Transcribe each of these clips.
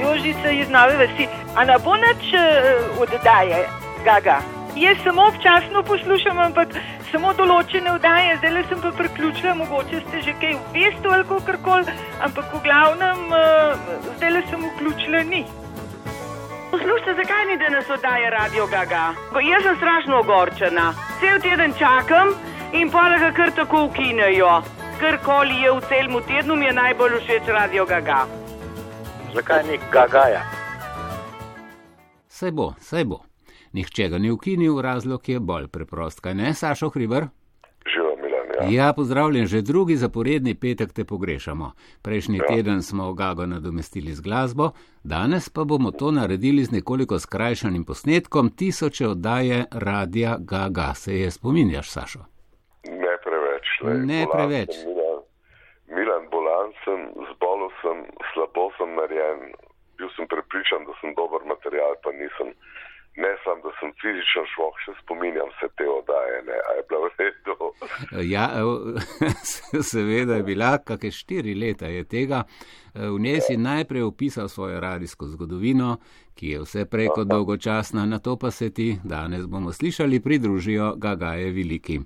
Jožica iz Nove Vasi. A ne bo nič uh, oddaje, gaga? Jaz samo občasno poslušam, ampak samo določene oddaje, zdaj sem pa priključila, mogoče ste že kaj v vestu ali kako koli, ampak v glavnem uh, zdaj sem vključila ni. Poslušajte, zakaj ni danes oddaje Radio Gaga? Ko jaz sem strašno ogorčena. Cel teden čakam in pa ga kar tako ukinejo. Karkoli je v celem tednu, mi je najbolj všeč Radio Gaga. Zakaj ni Gagaja? Saj bo, saj bo. Nihče ga ni ukinil, razlog je bolj preprost, kaj ne, Sašo Hriber? Živo, Milan, ja. Ja, pozdravljen, že drugi zaporedni petek te pogrešamo. Prejšnji Ja. teden smo Gago nadomestili z glasbo, danes pa bomo to naredili z nekoliko skrajšanim posnetkom tisoče oddaje Radia Gaga. Se je spominjaš, Sašo? Ne preveč. Lej. Ne Bolan preveč. Sem, Milan, Milan bolan sem, zbolel sem, slabo sem narejen. Bil sem prepričan, da sem dober material, pa nisem. Ne sam, da sem fizično šloh, še spominjam se te oddaje, ne, a je bilo v redu. Ja, ev, seveda je bila, kakšne štiri leta je tega. V njej si najprej opisal svojo radijsko zgodovino, ki je vse prej kot dolgočasna, na to pa se ti danes bomo slišali pridružijo Gagaje Veliki.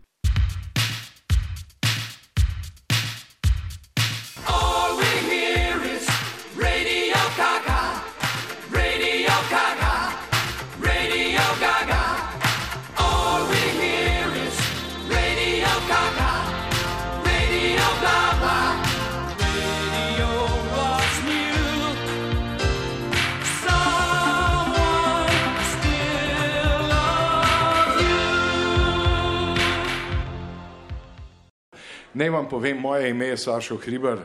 Naj vam povem, moje ime je Sašo Hriber,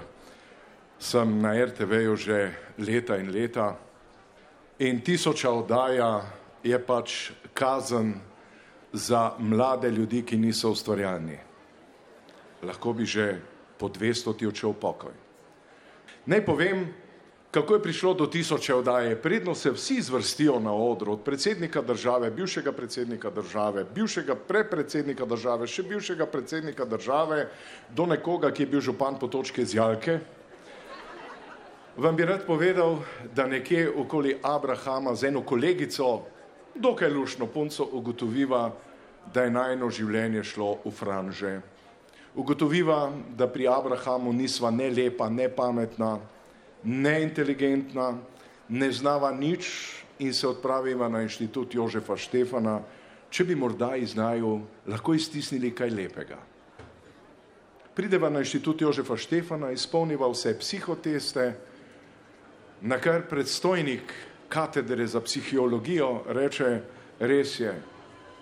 sem na RTV-ju že leta in leta in tisoča oddaja je pač kazen za mlade ljudi, ki niso ustvarjalni. Lahko bi že po 200 ti odšel pokoj. Naj povem, kako je prišlo do tisoče oddaje. Predno se vsi zvrstijo na odru, od predsednika države, bivšega predsednika države, bivšega prepredsednika države, še bivšega predsednika države, do nekoga, ki je bil župan po točke z Jalke. Vam bi rad povedal, da nekje okoli Abrahama z eno kolegico, dokaj lušno punco, ugotoviva, da je najno življenje šlo v franže. Ugotoviva, da pri Abrahamu nisva ne lepa, ne pametna, ne inteligentna, ne znava nič in se odpraviva na inštitut Jožefa Štefana, če bi morda iz naju lahko iztisnili kaj lepega. Prideva na inštitut Jožefa Štefana, izpolniva vse psihoteste, na kar predstojnik katedre za psihologijo reče, res je,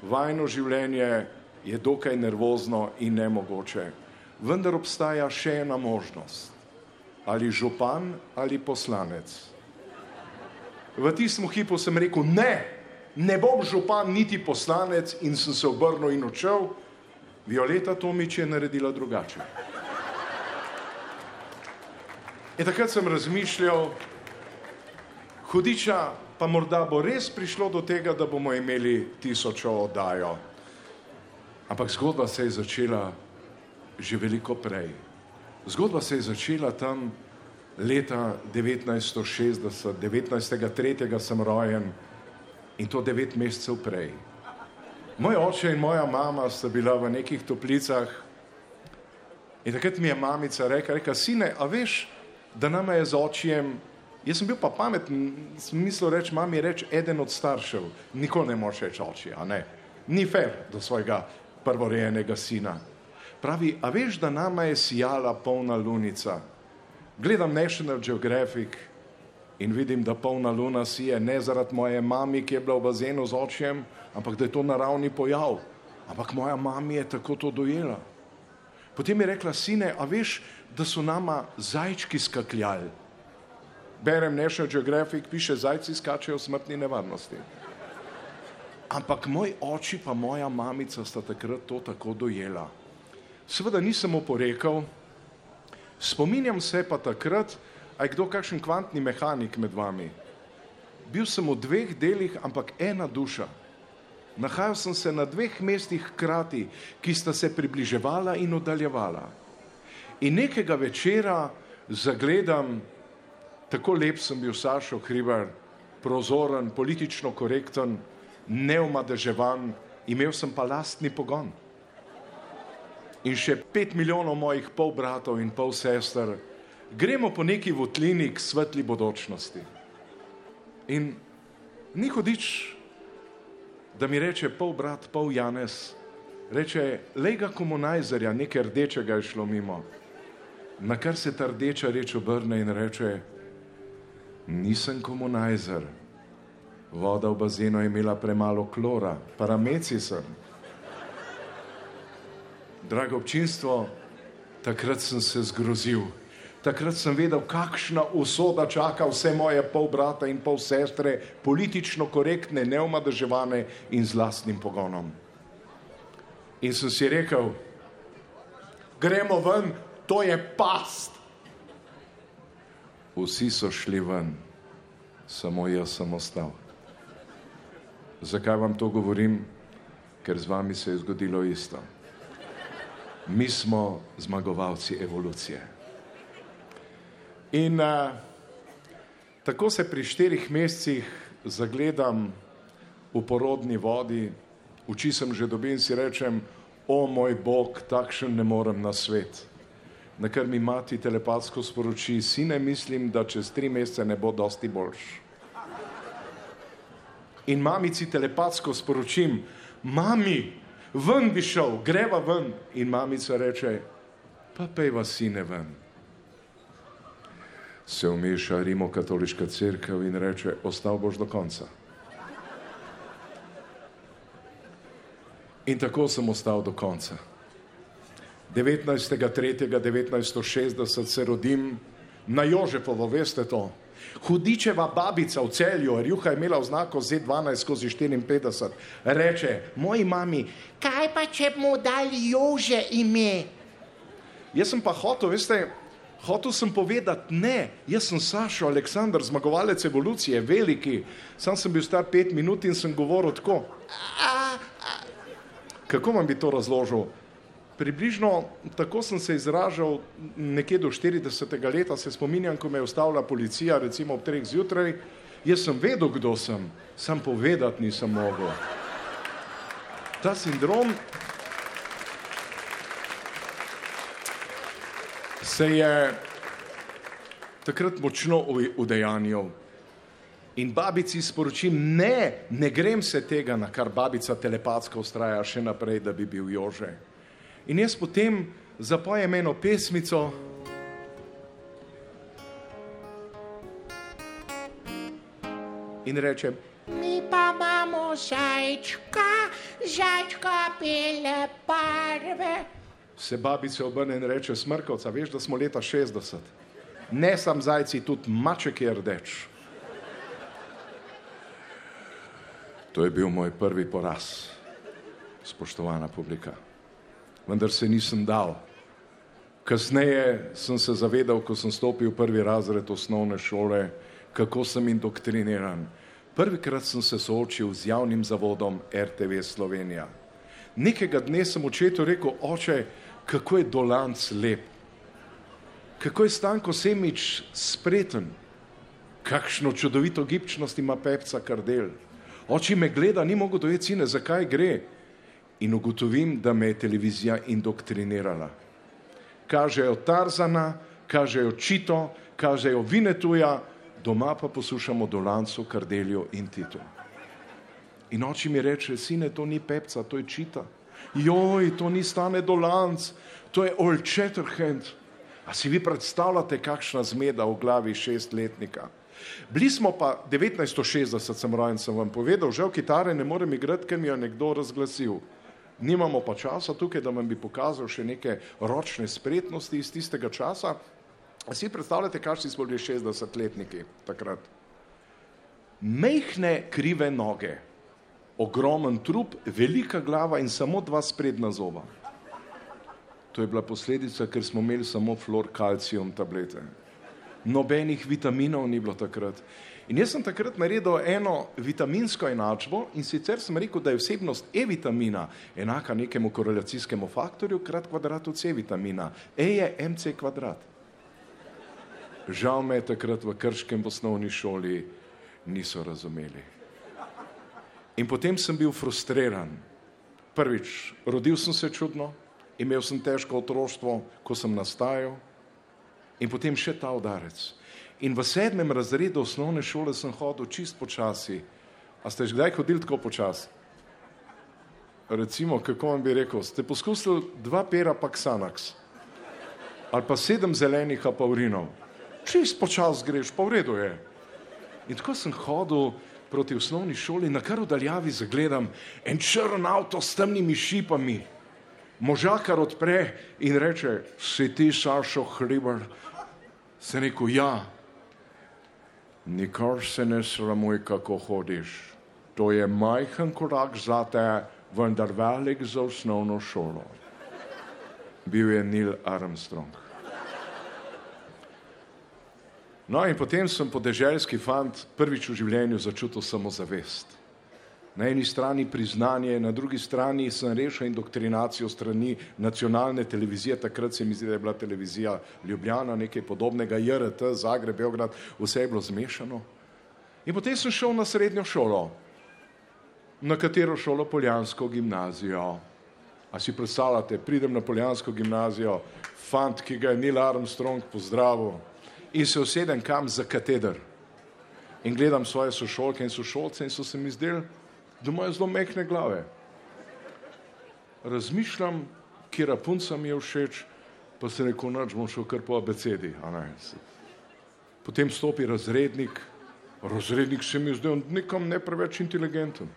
vajno življenje je dokaj nervozno in nemogoče, vendar obstaja še ena možnost ali župan ali poslanec. V tistem hipu sem rekel, ne, ne bom župan niti poslanec in sem se obrnil in odšel. Violeta Tomič je naredila drugače. In takrat sem razmišljal, hudiča, pa morda bo res prišlo do tega, da bomo imeli tisočo oddajo. Ampak zgodba se je začela že veliko prej. Zgodba se je začela tam leta 1960, 19.3. sem rojen in to devet mesecev prej. Moj oče in moja mama sta bila v nekih toplicah in takrat mi je mamica rekla, rekla sine, a veš, da nama je z očijem, jaz sem bil pa pameten, sem mislil reči, mami reči eden od staršev, nikoli ne moreš reči oči, a ne. Ni fair do svojega prvorojenega sina. Pravi, a veš, da nama je sijala polna lunica. Gledam National Geographic in vidim, da polna luna sije ne zaradi moje mami, ki je bila v bazenu z očjem, ampak da je to naravni pojav. Ampak moja mama je tako to dojela. Potem je rekla, sine, a veš, da so nama zajčki skakljali. Berem National Geographic, piše, zajci skačejo v smrtni nevarnosti. Ampak moj oči pa moja mamica sta takrat to tako dojela. Seveda nisem oporekal, spominjam se pa takrat, A je kdo kakšen kvantni mehanik med vami? Bil sem v dveh delih, ampak ena duša. Nahajal sem se na dveh mestih hkrati, ki sta se približevala in oddaljevala. In nekega večera zagledam, tako lep sem bil Sašo Hribar, prozoren, politično korekten, neomadeževan, imel sem pa lastni pogon. In še pet milijonov mojih pol bratov in pol sester, gremo po neki votlini k svetli bodočnosti. In ni hodič, da mi reče pol brat, pol Janez, reče, lega komunajzerja, nekaj rdečega je šlo mimo. Na kar se ta rdeča reč obrne in reče, nisem komunajzer, voda v bazenu je imela premalo klora, parameci sem. Drago občinstvo, takrat sem se zgrozil. Takrat sem vedel, kakšna usoda čaka vse moje pol brata in pol sestre, politično korektne, neomadeževane in z lastnim pogonom. In sem si rekel, gremo ven, to je past. Vsi so šli ven, samo jaz sem ostal. Zakaj vam to govorim? Ker z vami se je zgodilo isto. Mi smo zmagovalci evolucije. In uh, tako se pri štirih mesecih zagledam v porodni vodi, oči sem že dobil in si rečem, o moj bog, takšen ne morem na svet. Na kar mi mati telepatsko sporoči, sine, mislim, da čez tri mesece ne bo dosti boljš. In mamici telepatsko sporočim, mami, ven bi šel, greva ven. In mamica reče, pa pejva sine ven. Se umeša Rimokatoliška crkva in reče, ostal boš do konca. In tako sem ostal do konca. 19.3.1960 se rodim na Jožefovo, veste to. Hudičeva babica v celju, Rjuha je imela oznako Z12 skozi 54, reče moji mami, Kaj pa, če mu dali Jože ime? jaz sem pa hotel, veste, hotel sem povedati ne, jaz sem Sašo Aleksandr, zmagovalec evolucije, veliki, sam sem bil star pet minut in sem govoril tako. Kako vam bi to razložil? Približno tako sem se izražal nekje do 40. leta, se spominjam, ko me je ustavila policija, recimo ob treh zjutraj. Jaz sem vedel, kdo sem, sam povedati nisem mogel. Ta sindrom se je takrat močno udejanjil. In babici sporočim, ne, ne grem se tega, na kar babica telepatsko ustraja še naprej, da bi bil Jože. In jaz potem zapojem eno pesmico, in rečem, Mi pa imamo zajčka, zajčka bele barve. se babica obrne in reče, smrkovca, veš, da smo leta 60. Ne sam zajci, tudi maček je rdeč. To je bil moj prvi poraz, spoštovana publika. Vendar se nisem dal. Kasneje sem se zavedal, ko sem stopil v prvi razred osnovne šole, kako sem indoktriniran. Prvikrat sem se soočil z javnim zavodom RTV Slovenija. Nekega dne sem očetu rekel, oče, kako je Dolanc lep, kako je Stanko Semič spreten, kakšno čudovito gibčnost ima Pepca Kardel. Oči me gleda, ni mogel dojeti sine, zakaj gre. In ugotovim, da me je televizija indoktrinirala. Kažejo Tarzana, kažejo Čito, kažejo Vinetuja, doma pa poslušamo Dolancu, Kardelju in Titu. In oči mi reče, sine, to ni Pepca, to je Čita. Joj, to ni stane Dolanc, to je Old Shatterhand. A si vi predstavljate, kakšna zmeda v glavi šestletnika? Bili smo pa 1960, sem rojen, sem vam povedal, žal kitare ne morem igrati, ker mi je nekdo razglasil. Nimamo pa časa tukaj, da vam bi pokazal še neke ročne spretnosti iz tistega časa. Si predstavljate, kakšni smo bili 60-letniki takrat? Mehne krive noge, ogromen trup, velika glava in samo dva sprednja zoba. To je bila posledica, ker smo imeli samo fluorkalcijum tablete. nobenih vitaminov ni bilo takrat. In jaz sem takrat naredil eno vitaminsko enačbo in sicer sem rekel, da je vsebnost E-vitamina enaka nekemu korelacijskemu faktorju krat kvadratu C-vitamina. E je mc kvadrat. Žal me je takrat v Krškem v osnovni šoli niso razumeli. In potem sem bil frustriran. Prvič, rodil sem se čudno, imel sem težko otroštvo, ko sem nastajal, in potem še ta udarec. In v sedmem razredu osnovne šole sem hodil čist počasi. A ste že kdaj hodili tako počasi? Recimo, kako vam bi rekel, ste poskusili dva pera pa Xanax ali pa sedem zelenih apaurinov. Čist počasi greš, pa v redu je. In tako sem hodil proti osnovni šoli, na kar v daljavi zagledam en črn avto s temnimi šipami. Možakar odpre in reče, si ti Sašo Hribar? Se rekel, ja. Nikar se ne sramuj, kako hodiš. To je majhen korak za te, vendar velik za osnovno šolo. Bil je Neil Armstrong. No in potem sem podeželski fant prvič v življenju začutil samozavest. Na eni strani priznanje, na drugi strani sem rešil indoktrinacijo strani nacionalne televizije, takrat se mi zdi, da je bila televizija Ljubljana, nekaj podobnega, JRT, Zagreb, Beograd, vse je bilo zmešano. In potem sem šel na srednjo šolo, na katero šolo Poljansko gimnazijo. A si predstavljate, pridem na Poljansko gimnazijo, fant, ki ga je Neil Armstrong pozdravil in se usedem kam za kateder. In gledam svoje sošolke in sošolce in so se mi zdeli, da imajo zelo mehne glave. Razmišljam, kje punca mi je všeč, pa se rekel, noč bom šel kar po abecedi. Potem stopi razrednik, razrednik se mi je zdel nikom ne preveč inteligenten.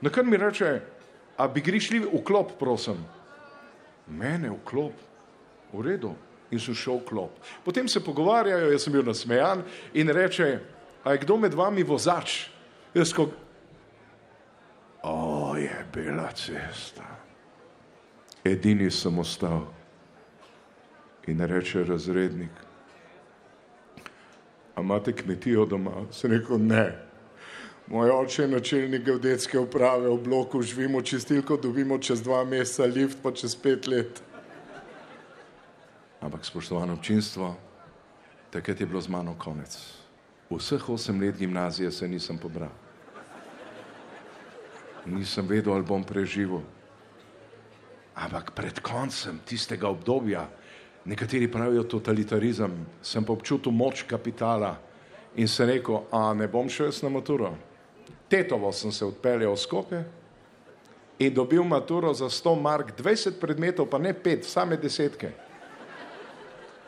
Na kar mi reče, a bi gri šli v klop, prosim. Mene v klop, v redu. In sem šel v klop. Potem se pogovarjajo, jaz sem bil nasmejan in reče, a je kdo med vami vozač? Jaz ko, o je bila cesta. Edini sem ostal. In reče razrednik, a imate kmetijo doma? Se rekel, ne. Moj oče je načelnik geodetske uprave v bloku, živimo čistilko, dobimo čez dva meseca lift, pa čez pet let. Ampak spoštovano občinstvo, takrat je bilo z mano konec. Vseh osem let gimnazije se nisem pobral. Nisem vedel, ali bom preživel. Ampak pred koncem tistega obdobja, nekateri pravijo totalitarizem, sem pa občutil moč kapitala in se rekel, a ne bom šel jaz na maturo. Tetovo sem se odpeljal v Skopje in dobil maturo za 100 mark, 20 predmetov, pa ne pet, same desetke.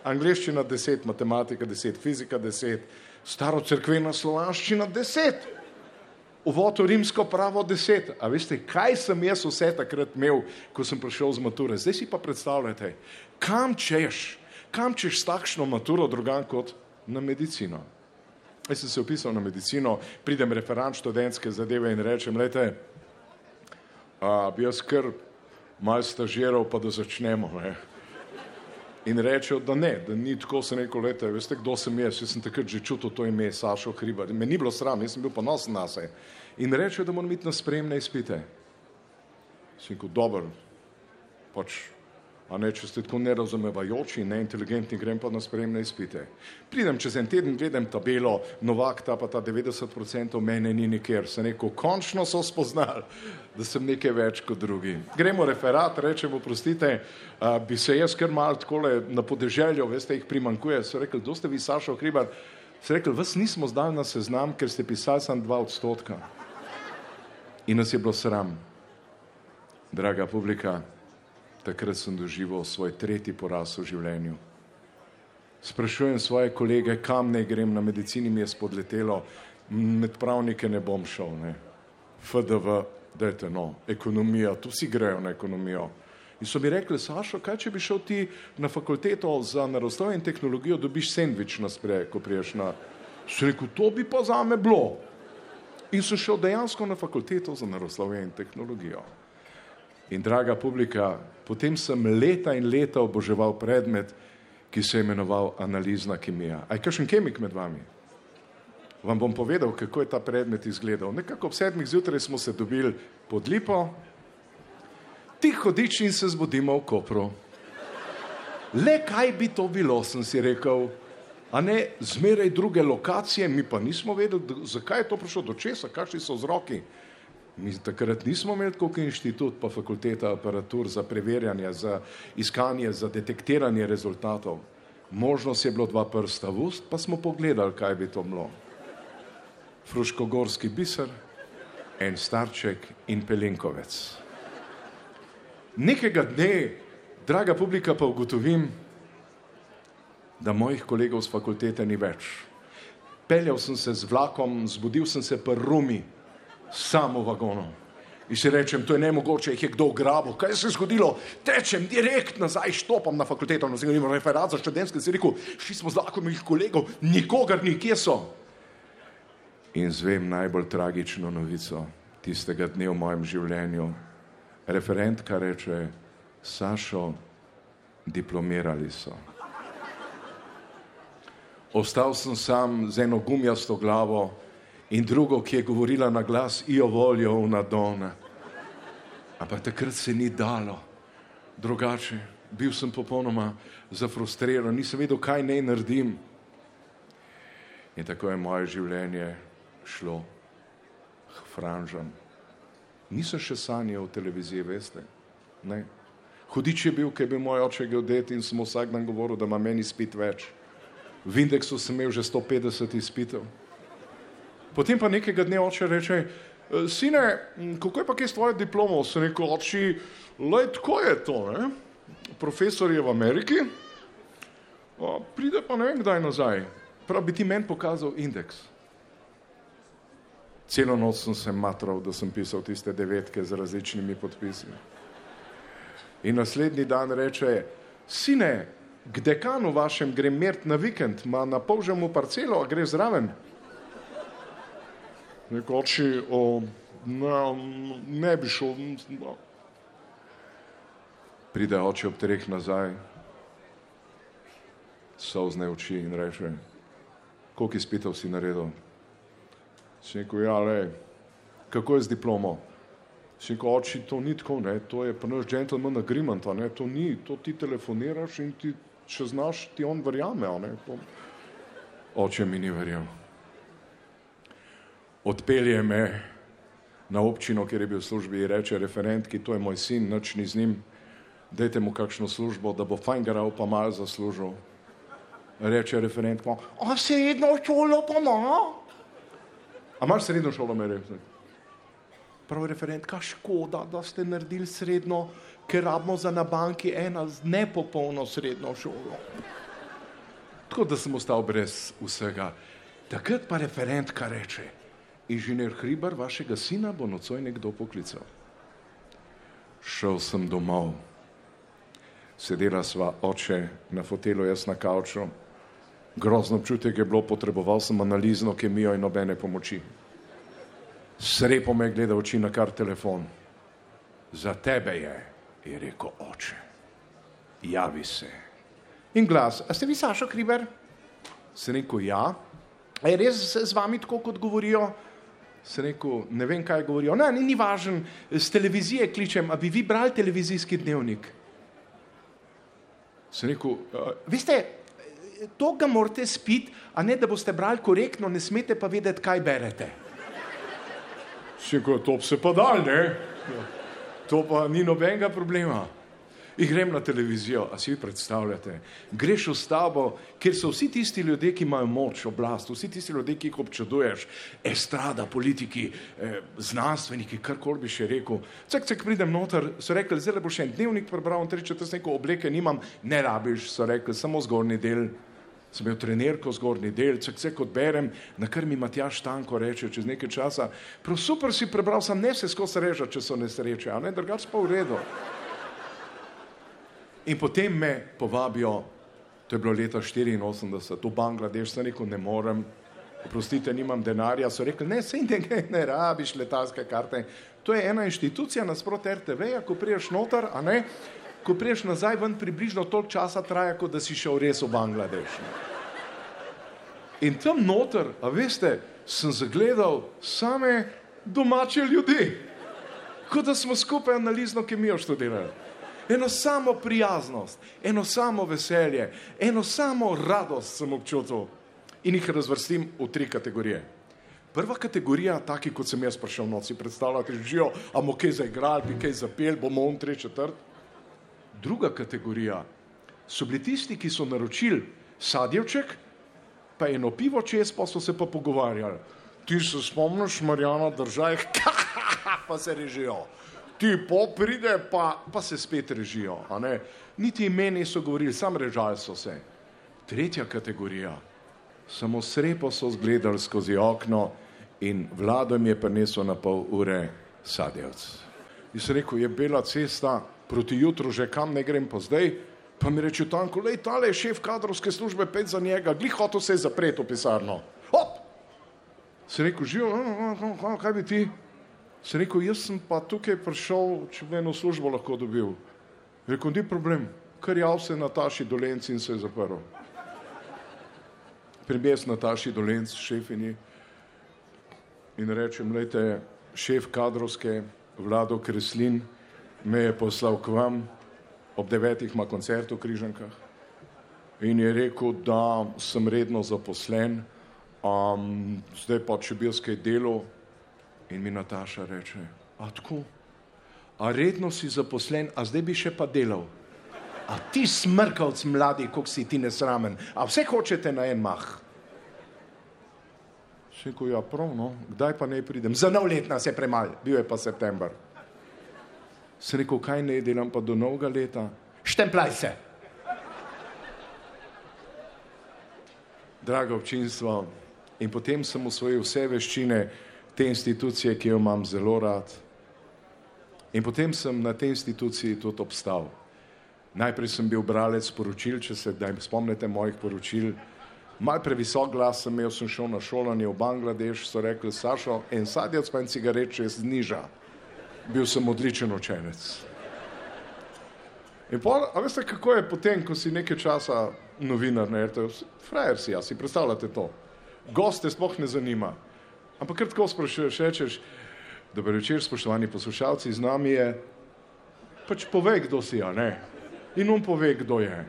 Angliščina 10, matematika 10, fizika 10, starocrkvena slovanščina 10. Uvod v rimsko pravo 10. A veste, kaj sem jaz vse takrat imel, ko sem prišel z mature? Zdaj si pa predstavljate, kam češ, kam češ s takšno maturo drugam kot na medicino. Jaz sem se upisal na medicino, pridem referent študentske zadeve in rečem, lejte, a, bi jaz kar mal stažiral, pa da začnemo. Ne? In rečejo, da ne, da ni tako, se rekel, lete, veste, kdo sem jaz, jaz sem takrat že čutil to ime Sašo Hribar. Me ni bilo sram, jaz sem bil ponosen na se. In rečejo, da moram iti na spremne izpite. Sem rekel, dobro, pač, a ne, če ste tako nerazumevajoči in neinteligentni, grem pa na spremne izpite. Pridem čez en teden, gledam tabelo, Novak, ta pa ta 90% mene ni nikjer. Sem rekel, končno so spoznali, da sem nekaj več kot drugi. Gremo referat, rečemo, prostite, a, bi se jaz kar mal takole na podeželju, veste, jih primankuje. So rekli, kdo ste vi, Sašo Hribar? So rekli, vas nismo zdali na seznam, ker ste pisali samo dva odstotka. In nas je bilo sram. Draga publika, takrat sem doživel svoj tretji poraz v življenju. Sprašujem svoje kolege, kam naj grem, na medicini mi je spodletelo, med pravnike ne bom šel, ne. FDV, dajte no, ekonomija, tu vsi grejo na ekonomijo. In so mi rekli, Sašo, kaj če bi šel ti na fakulteto za naravoslovje in tehnologijo, dobiš sendvič na sprej, ko priješ na... Sem rekel, to bi pa zame bilo. In sem šel dejansko na fakulteto za naravoslovje in tehnologijo. In draga publika, potem sem leta in leta oboževal predmet, ki se je imenoval analizna kemija. A je kakšen kemik med vami? Vam bom povedal, kako je ta predmet izgledal. Nekako ob sedmih zjutraj smo se dobili pod lipo, tih hodič in se zbudimo v Kopru. Le kaj bi to bilo, sem si rekel. A ne zmeraj druge lokacije, mi pa nismo vedeli, zakaj je to prišlo, do česa, kakšni so vzroki. Mi takrat nismo imeli kot inštitut, pa fakulteta aparatur za preverjanje, za iskanje, za detektiranje rezultatov. Možnost je bilo dva prsta v ust, pa smo pogledali, kaj bi to bilo. Fruškogorski biser, en starček in pelinkovec. Nekega dne, draga publika, pa ugotovim, da mojih kolegov z fakultete ni več. Peljal sem se z vlakom, zbudil sem se pri Rumi, samo v vagonu. In si rečem, to je nemogoče, jih je kdo ugrabil. Kaj se je zgodilo? Tečem direkt nazaj, štopam na fakulteto, na zanimivo referat za študentske, si rekel, šli smo z vlakom mojih kolegov, nikogar ni, kje so? In zvem najbolj tragično novico tistega dne v mojem življenju. Referentka reče, Sašo, diplomirali so. Ostal sem sam z eno gumijasto glavo in drugo, ki je govorila na glas, ijo voljo v nadone. Ampak takrat se ni dalo. Drugače, bil sem popolnoma zafrustriran, nisem vedel, kaj naj naredim. In tako je moje življenje šlo k franžam. Nisem še sanjal o televiziji, veste. Ne. Hudič je bil, ker je bil moj oče geodet in sem vsak dan govoril, da ima meni spit več. V indeksu sem imel že 150 izpitev. Potem pa nekega dne oče reče, "E, sine, kako je pa kaj s tvojo diplomo? Sem rekel, oči, lej, tako je to, ne? Profesor je v Ameriki, a, pride pa ne vem kdaj nazaj. Prav bi ti meni pokazal indeks. Celo noč sem se matral, da sem pisal tiste devetke z različnimi podpisi. In naslednji dan reče, sine, k dekanu vašem grem mert na vikend, ima na polžemu parcelo, a gre zraven. Nekoči, o, ne, ne bi šel. No. Pride oče ob treh nazaj, solzne oči in reče, koliko izpitev si naredil? Si rekel, ja, le, kako je z diplomo? Si rekel, oči, to ni tako, ne, to je pa naš gentleman agreement, a ne, to ni, to ti telefoniraš in ti, če znaš, ti on verjame, a ne. To... Oče mi ni verjel. Odpelje me na občino, kjer je bil v službi in reče referentki, to je moj sin, nič ni z njim, dajte mu kakšno službo, da bo fajn garal pa mal zaslužil. Reče referentka, a srednjo šolo pa ima? A imaš srednjo šolo, me reče? Prav referentka, škoda, da ste naredili srednjo, ker rabimo za na banki ena z nepopolno srednjo šolo. Tako da sem ostal brez vsega. Takrat pa referentka reče, inženir Hribar, vašega sina bo nocoj nekdo poklical. Šel sem domov. Sedela sva oče na fotelu, jaz na kavču. Grozno občutek je bilo, potreboval sem analizno kemijo in nobene pomoči. Srepo me je gledal oči na kar telefon. Za tebe je, je rekel oče. Javi se. In glas, a ste vi Sašo Kriber? Sem rekel, ja. A je res z vami tako, kot govorijo? Sem rekel, ne vem, kaj govorijo. Ne, ni, ni važen, z televizije kličem, a bi vi brali televizijski dnevnik? Sem rekel, "A, veste, to ga morate spiti, a ne da boste brali korektno, ne smete pa vedeti, kaj berete. Še ko to se pa dal, ne? To pa ni nobenega problema. In grem na televizijo, a si vi predstavljate? Greš v stavbo, kjer so vsi tisti ljudje, ki imajo moč, oblast, vsi tisti ljudje, ki jih občuduješ, estrada, politiki, eh, znanstveniki, karkoli bi še rekel. Cek, cek pridem noter, so rekli, zdaj boš še en dnevnik prebral, in tri četrt neko obleke nimam, ne rabiš, so rekli, samo zgornji del. Sem imel trenerko zgornji del, cek, cek odberem, na kar mi Matjaš Tanko reče čez nekaj časa, prav super si prebral, sam ne se skozi reža, če so nesreče, a ne, drugač pa v redu. In potem me povabijo, to je bilo leta 84, v Bangladeš, sem rekel, ne morem, oprostite, nimam denarja, so rekli, ne, sej ne, ne rabiš letalske karte. To je ena inštitucija nasprot RTV, ko priješ noter, a ne, ko priješ nazaj ven, približno toliko časa traja, kot da si šel res v Bangladeš. ne. In tam noter, a veste, sem zagledal same domače ljudi, kot da smo skupaj analizno kemijo študirali. Eno samo prijaznost, eno samo veselje, eno samo radost sem občutil in jih razvrstim v tri kategorije. Prva kategorija, taki kot sem jaz prišel noči, predstavljate, živijo, a bomo kaj zaigrali, bi kaj zapel, bomo on tri četrt. Druga kategorija so bili tisti, ki so naročili sadjevček, pa eno pivo čez, pa so se pa pogovarjali. Ti se spomniš, Marjana, držaj, pa se režijo. Ti po pride, pa, pa se spet režijo. Niti imeni niso govorili, sam režali so se. Tretja kategorija. Samo srepo so zgledali skozi okno in vlado mi je prinesel na pol ure sadjevc. In sem rekel, je bela cesta proti jutru, že kam ne grem pa zdaj. Pa mi reče tanko, lej, tale je šef kadrovske službe, pet za njega, glih hotel se je zapreti v pisarno. Hop! Sem rekel, živo, kaj bi ti? Sem rekel, jaz sem pa tukaj prišel, če bi eno službo lahko dobil. Rekel, ni problem, kar jav se Nataši Dolenci in se je zaprl. Pribes Nataši Dolenc, šefini, in rečem, lejte, šef kadrovske, vlado Kreslin, me je poslal k vam, ob devetih ima koncert v Križankah in je rekel, da sem redno zaposlen, um, zdaj pa če bi jaz kaj delal in mi Nataša reče, a tako, a redno si zaposlen, a zdaj bi še pa delal. A ti smrkavc mladi, koliko si ti nesramen, a vse hočete na en mah. Še rekel, ja, prav, no, kdaj pa ne pridem? Za nov let nas je premal, bil je pa september. Sem rekel, kaj ne delam pa do novega leta? Štemplaj se. Drago občinstvo, in potem sem usvojil vse veščine te institucije, ki jo imam zelo rad. In potem sem na tej instituciji tudi obstal. Najprej sem bil bralec poročil, če se kdaj spomnite mojih poročil. Mal previsok glas sem imel, sem šel na šolanje v Bangladeš, so rekli, Sašo, en sadjec pa en cigaret če zniža. Bil sem odličen učenec. In pol, a veste, kako je potem, ko si nekaj časa novinar na RTV, frajer si, a si predstavljate to. Goste sploh ne zanima. Ampak kar tako sprašuješ, rečeš, dober večer, spoštovani poslušalci, z nami je, pač povej, kdo si, a ne. In on pove, kdo je.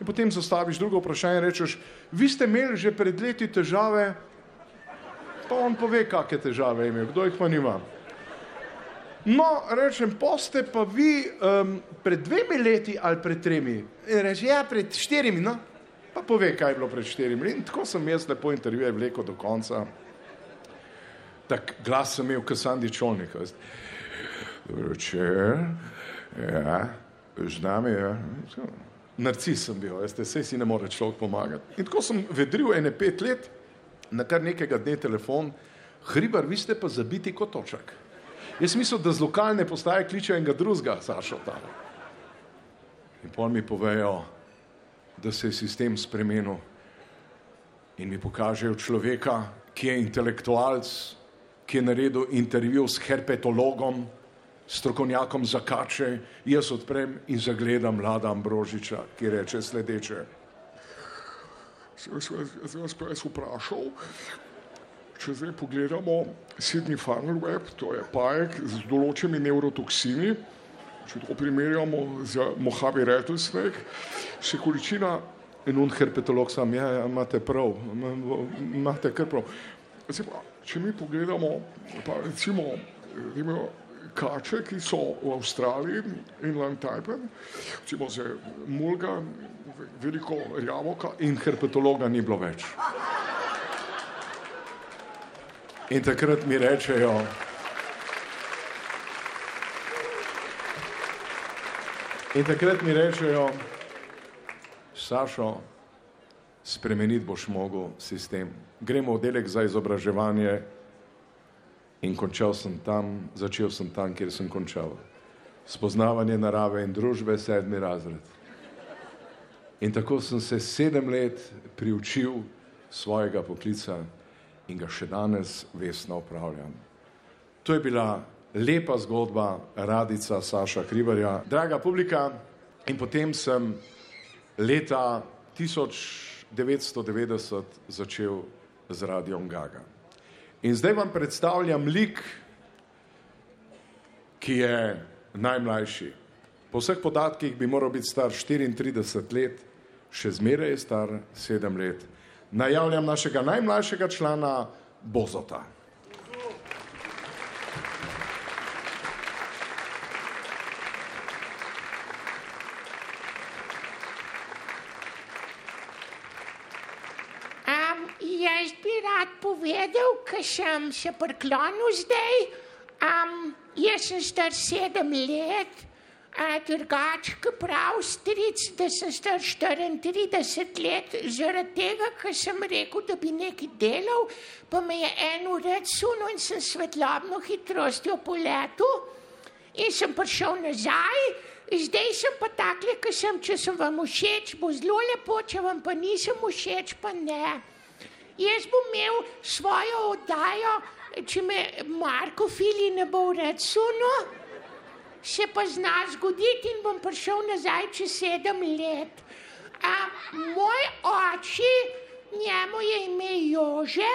In potem zastaviš drugo vprašanje in rečeš, vi ste imeli že pred leti težave, pa on pove, kakšne težave je imel, kdo jih pa nima. No, rečem, poste pa vi um, pred dvemi leti ali pred tremi. In reče, ja, pred štirimi, no. Pa pove, kaj je bilo pred štirimi. In tako sem jaz lepo intervjuje vlekel do konca. Tak glas sem imel, kot Sandi Čolnik. večer, ja, z nami je. Narcis sem bil, veste, sej si ne more človek pomagati. In tako sem vedril ene pet let, na kar nekega dne telefon, hribar, vi ste pa zabiti kot točak. Jaz mislil, da z lokalne postaje kličejo enega drugega, Sašo tam. In pol mi povejo, da se je sistem spremenil in mi pokažejo človeka, ki je intelektualc, ki je naredil intervju s herpetologom, strokovnjakom za kače, jaz odprem in zagledam mlada Ambrožiča, ki reče sledeče. Sem se vas prej vprašal, če zdaj pogledamo Sydney Funnel Web, to je pajek z določenimi nevrotoksini, če to primerjamo z Mojave Rattlesnake, se količina in un herpetolog sam, ja, ja, imate prav, ima- imate kar prav. Zdaj pa, če mi pogledamo, pa recimo, recimo kače, ki so v Avstraliji in Langtajpen, recimo za mulga, veliko rjavoka in herpetologa ni bilo več. In takrat mi rečejo, in takrat mi rečejo, Sašo, spremeniti boš mogel sistem. Gremo v oddelek za izobraževanje in končal sem tam, začel sem tam, kjer sem končal. Spoznavanje narave in družbe, sedmi razred. In tako sem se sedem let priučil svojega poklica in ga še danes vestno upravljam. To je bila lepa zgodba radica Saša Kribarja. Draga publika, In potem sem leta 1990 začel z Radiom Gaga. In zdaj vam predstavljam lik, ki je najmlajši. Po vseh podatkih bi moral biti star 34 let, še zmeraj je star 7 let. Najavljam našega najmlajšega člana Bozota. Um, jaz bi rad povedal, ker sem se priklonil zdaj. Um, jaz sem star sedem let, a drugače, ki prav stric, da sem star 34 let, zaradi tega, ker sem rekel, da bi nekaj delal, pa me je en ured sunil in sem svetlobno hitrostjo poletel in sem prišel nazaj. Zdaj sem pa takle, ker sem, če sem vam všeč, bo zelo lepo, če vam pa nisem všeč, pa ne. Jaz bom imel svojo oddajo, če me Marko Fili ne bo sunil, se pa zna zgoditi in bom prišel nazaj čez sedem let. A, moj oči, njemu je ime Jože,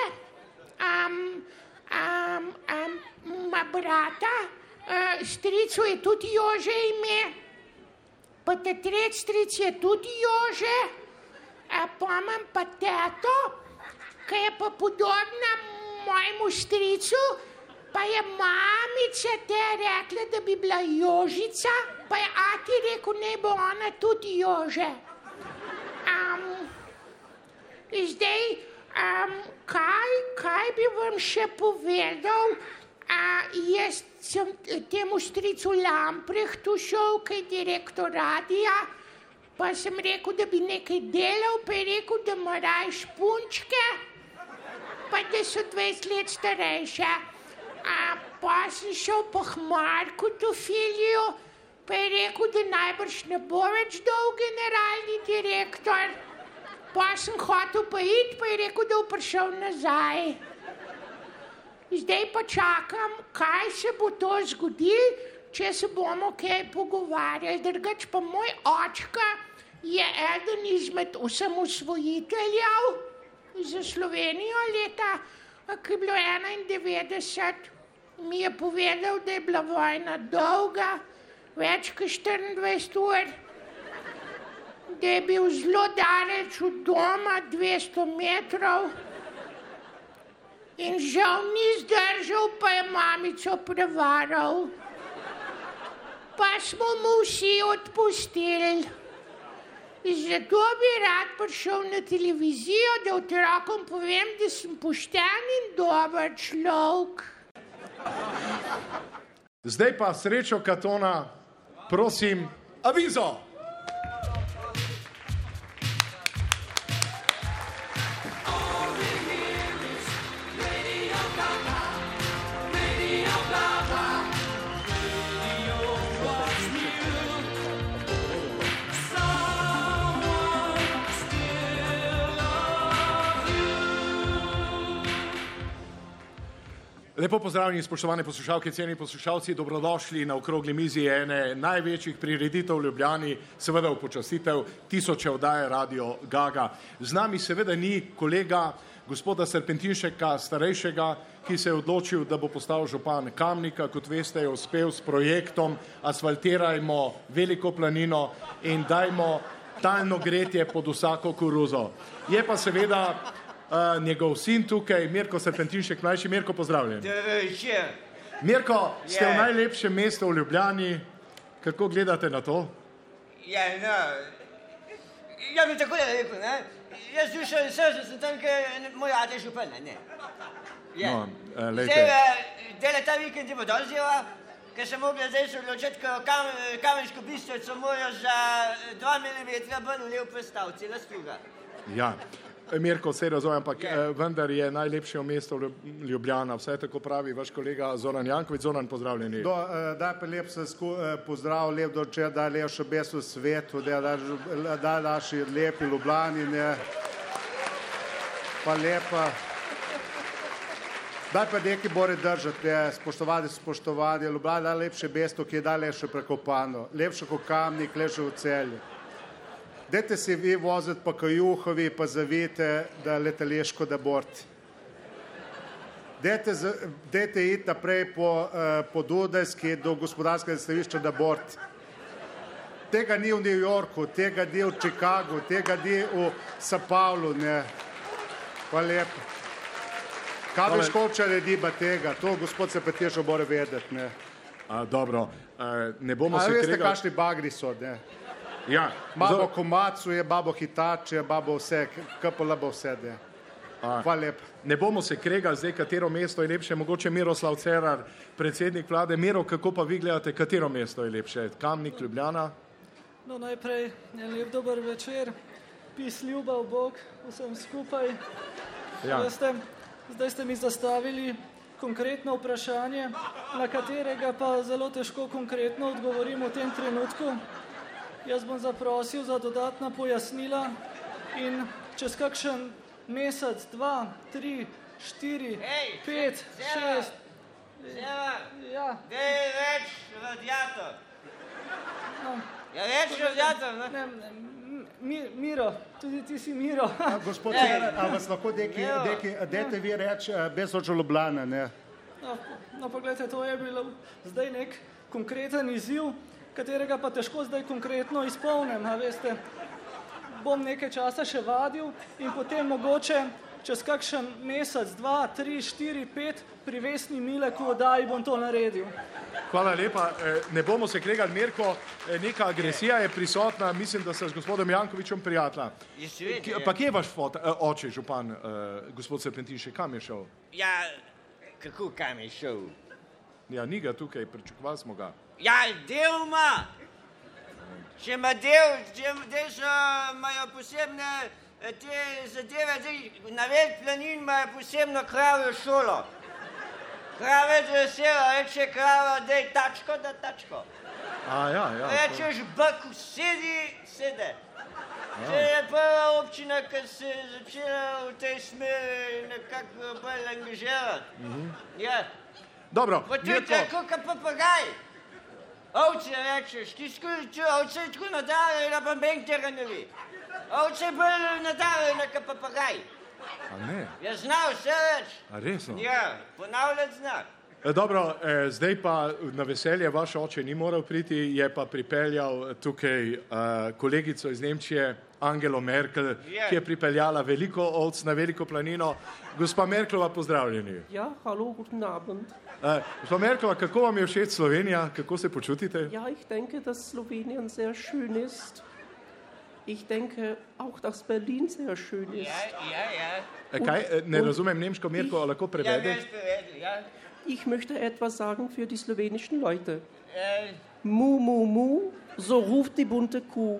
um, um, um, ima brata, stricu je tudi Jože ime, pa te tretji stric je tudi Jože, a pa imam pa teto, ki je pa podobna mojemu stricu, pa je mamica te rekla, da bi bila Jožica, pa je ati rekel, ne bo ona tudi Jože. Um, zdaj, um, kaj, kaj bi vam še povedal? A, jaz sem temu stricu Lamprehtu šel, ki je direktor radia, pa sem rekel, da bi nekaj delal, pa je rekel, da ima raj špunčke, pa da so 20 let starejše. A pa sem šel po Hmarku to filijo, pa je rekel, da najbrž ne bo več dolg generalni direktor. Pa sem hotel pa iti, pa je rekel, da bo prišel nazaj. Zdaj pa čakam, kaj se bo to zgodilo, če se bomo kaj pogovarjali. Drugač pa moj očka je eden izmed osamosvojiteljev za Slovenijo leta, ki je bilo 91. Mi je povedal, da je bila vojna dolga, več kot 24 ur, da je bil zelo daleč od doma, 200 metrov. In žal ni zdržal, pa je mamico prevaral. Pa smo mu vsi odpustili. Zato bi rad prišel na televizijo, da otrokom povem, da sem pošten in dober človek. Zdaj pa srečo Katona, prosim, avizo. Lepo pozdravljeni, spoštovane poslušalke, cenjeni poslušalci, dobrodošli na okrogli mizi ene največjih prireditev v Ljubljani, seveda v počastitev tisoče oddaje Radio Gaga. Z nami seveda ni kolega gospoda Serpentinšeka, starejšega, ki se je odločil, da bo postal župan Kamnika, kot veste, je uspel s projektom Asfaltirajmo veliko planino in dajmo talno gretje pod vsako koruzo. Je pa seveda uh, njegov sin tukaj, Mirko Serpentinšek, mlajši Mirko, pozdravljen. Drže. Mirko, ste v najlepšem mestu v Ljubljani, kako gledate na to? Ja, no. Ja bi tako rekel, ne? Jaz dušo in srce sem tam, ker moj ate je župan, ne? Je. No, eh, Zdaj, lejte. eh, dele ta vikend je bo dol zjeva, ker sem mogla zdaj se odločiti, ker kam, kamensko bistvo morajo za 2 mm bolj lev prstav, cela struga. Ja. Mirko, vse razumem, ampak eh, vendar je najlepše mesto v Ljub- Ljubljana, vsaj tako pravi vaš kolega Zoran Jankovič. Zoran, pozdravljeni. Do, eh, daj pa lep se sku, eh, pozdrav, lep doče, da je še bes v svetu, da da da naši lepi Ljubljani, ne. Pa lepa. Daj pa nekaj more držati, ne, spoštovati, spoštovati. Ljubljana je najlepše mesto, ki je najlepše prekopano. Lepše kot kamnik, lepše od celje. Dajte se vi voziti po kajuhovi, pa zavite, da letališko da bort. Dajte, dajte iti naprej po, uh, po Dunajski do gospodarskega stavišča da bort. Tega ni v New Yorku, tega ni v Chicagu, tega ni v Sao Paulo. Ne. Hvala lepa. Kaj škoče naredi pa tega? To gospod se Petišo mora vedeti. Ne. A, dobro, e, ne bomo A se veste, kregali. kakšni bagri so? Ne? Ja, Babo komacu je, babo hitače, babo vse, kapola bo vse. Ne. A. Hvala lepa. Ne bomo se kregali zdaj, katero mesto je lepše, mogoče Miroslav Cerar, predsednik vlade. Miro, kako pa vi gledate, katero mesto je lepše? Kamnik, Ljubljana? No, najprej en lep dober večer, pis ljubav Bog vsem skupaj. Ja. Veste, zdaj ste mi zastavili konkretno vprašanje, na katerega pa zelo težko konkretno odgovorim v tem trenutku. Jaz bom zaprosil za dodatna pojasnila in čez kakšen mesec, dva, tri, štiri, Hej, pet, Seva, šest. Seva, Ja, daj več radiator. no, Ja, več radiator, ne? ne, ne, mi, Miro, tudi ti si Miro. A, Gospod Ej. Cerar, a vas lahko Ja. nekaj, dajte vi reči, eh, brez očo Ljubljana, ne? No, no pogledajte, to je bil zdaj nek konkreten izziv, katerega pa težko zdaj konkretno izpolnim. A veste, bom nekaj časa še vadil in potem mogoče čez kakšen mesec, dva, tri, štiri, pet pri Vesni Mileku oddaji bom to naredil. Hvala lepa. E, Ne bomo se kregali, Mirko, e, neka agresija je prisotna, mislim, da ste z gospodom Jankovičem prijatelja. Je seveda, ja. Pa kje je vaš fot, e, oče, župan, gospod Serpentinšek, kam je šel? Ja, kako kam je šel? Ja, ni ga tukaj, pričakovali smo ga. Ja, del ima. Če ima del, če del so, imajo posebne eh, te zadeve, zdaj na več planin imajo posebno kravjo šolo. Krave je vesela, reče krava, da je tačko, da tačko. A, ja, ja. to- Rečeš, bak, sedi, sede. To je prva občina, ki se je začela v tej smeri nekako bolj angažirati. Ja. Dobro, to je Mirko, tako kot papagaj. Ovce rečeš, ti skuči, je tako nadalje, da pa bank tega ne ve. Je bolj nadalje, kot papagaj. a ne, Ja, zna vse več. a resno. Ja, ponavljati zna. E, Dobro, eh, zdaj pa na veselje vaš oče ni moral priti, je pa pripeljal tukaj eh, kolegico iz Nemčije, Angelo Merkel, Je. ki je pripeljala veliko ovc na veliko planino. Gospa Merklova, pozdravljeni. Ja, hallo, guten Abend. Eh, Gospa Merklova, kako vam je všeč Slovenija, kako se počutite? Ja, ich denke, dass Slowenien sehr schön ist. Ich denke auch, dass Berlin sehr schön ist. Ja, ja, ja. Kaj, eh, ne razumem nemško, Mirko, a lahko Ja, prevede? veš, povedal, ja. Ich möchte etwas sagen für die slowenischen Leute. Eh, Mu, mu, mu, so ruft die bunte Kuh.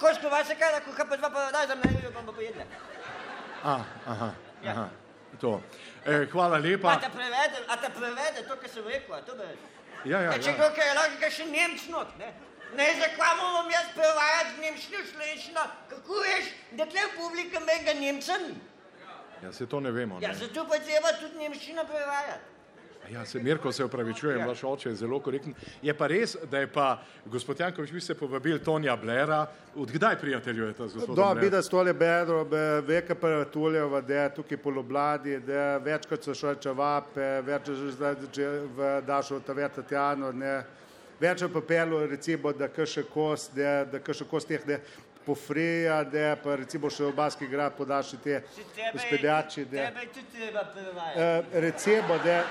Koško vase kaj, ko pa dva pa daj za mene, pa bo pojedla. A, aha, Ja. aha. To. Eh, hvala A lepa. te prevede, a te prevede to, kar sem rekel, a to bi. Ja, ja, Ja, če ja. kako je logika še Nemc not, ne? Ne, zakaj moram jaz prevajati nemščino, slovenščino? Kako veš, da tle v publika menga Nemca ni? ja, se to ne vemo. Ja, Ne. zato pa treba tudi nemščino prevajati. Ja, se, Mirko, se upravičujem, vaš oče je zelo korekten. Je pa res, da je pa gospod Jankovič, vi ste povabili Tonija Blera. Odkdaj prijateljujete z gospodom Da, bi da stole bedro, be, veka paratuljev, da je tukaj po Lobladi, da je večkrat so šel čevape, več že zdaj že v Dašo Tavet Tatjano, ne. Več je papelu, recimo, da krše kost, da, da krše kost teh, da pofrija, da pa recimo še v Baski grad podaši te Si tebe-. Tebe tudi treba prevajati. Uh, recimo, da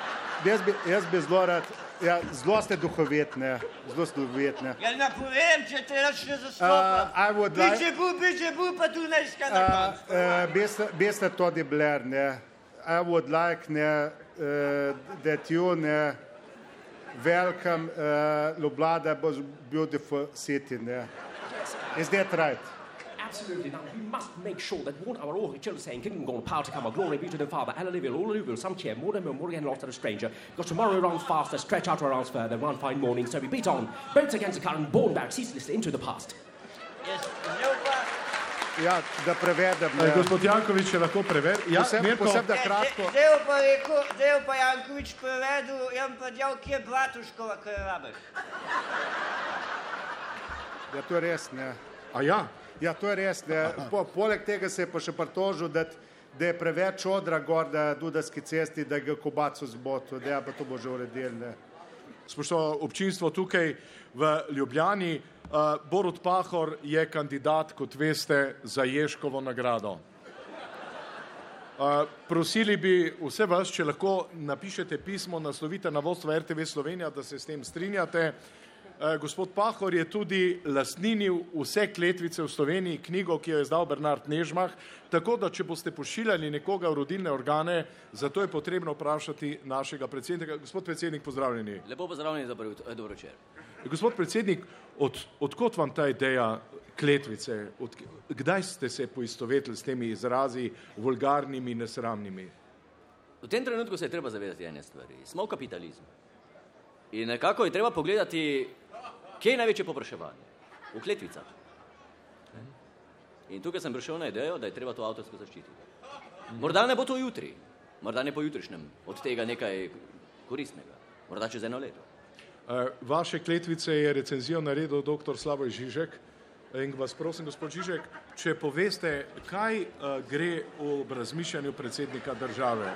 jaz bi, jaz bi zelo rad, ja, zelo ste duhovitne, zelo ste duhovitne. Ja, ne povem, če te račne Uh, zastopa. I would like, Biče bu, biče bu, pa tu ne iska na uh, koncu. uh, beste, beste Todi Blair, ne. I would like, ne, uh, that you ne, welcome uh, Lublada was beautiful city. Ne. Is that right? Absolutely. Now, we must make sure that one our origin saying, Kingdom gone, power to come, a glory be to the Father, Alleluia, Alleluia, some cheer, more than more again lost to the stranger. Because tomorrow runs faster, stretch out our arms further, one fine morning, so we beat on, boats against the current, borne back ceaselessly into the past. Jaz, zdaj pa, Ja, da prevedem. Ne. Gospod Jankovič, če lahko preveri. Ja, Poseb- Mirko, poseb- Da, Ne, kratko. zdaj- Zdaj bo pa rekel, zdaj bo pa Jankovič prevedel, jaz pa djal, kje je Bratuškova, kaj rabiš. Ja, to je res. Ne. A ja, Ja, to je res. Ne. Po, poleg tega se je pa še pritožil, da, da je preveč odra gor na Dudarski cesti, da ga kobaco zbotu, da ja, pa to bo že uredil. Spoštovano občinstvo tukaj v Ljubljani. Uh, Borut Pahor je kandidat, kot veste, za Ješkovo nagrado. Uh, prosili bi vse vas, če lahko napišete pismo, naslovite na vodstvo RTV Slovenija, da se s tem strinjate. Uh, gospod Pahor je tudi lastninil vse kletvice v Sloveniji, knjigo, ki jo je izdal Bernard Nežmah, tako da če boste pošiljali nekoga v rodilne organe, zato je potrebno vprašati našega predsednika. Gospod predsednik, pozdravljeni. Lepo pozdravljeni, dobro, jut- eh, dobro večer. Gospod predsednik, od, odkot vam ta ideja kletvice? Od, kdaj ste se poistovetili s temi izrazi vulgarnimi, nesramnimi? V tem trenutku se je treba zavedati ene stvari. Smo v kapitalizmu. In nekako je treba pogledati, kje je največje popraševanje. V kletvicah. In tukaj sem prišel na idejo, da je treba to avtorsko zaščititi. Morda ne bo to jutri, morda ne pojutrišnjem, od tega nekaj koristnega, morda čez eno leto. Vaše kletvice je recenzijo naredil dr. Slavoj Žižek. In vas prosim, gospod Žižek, če poveste, kaj gre v razmišljanju predsednika države.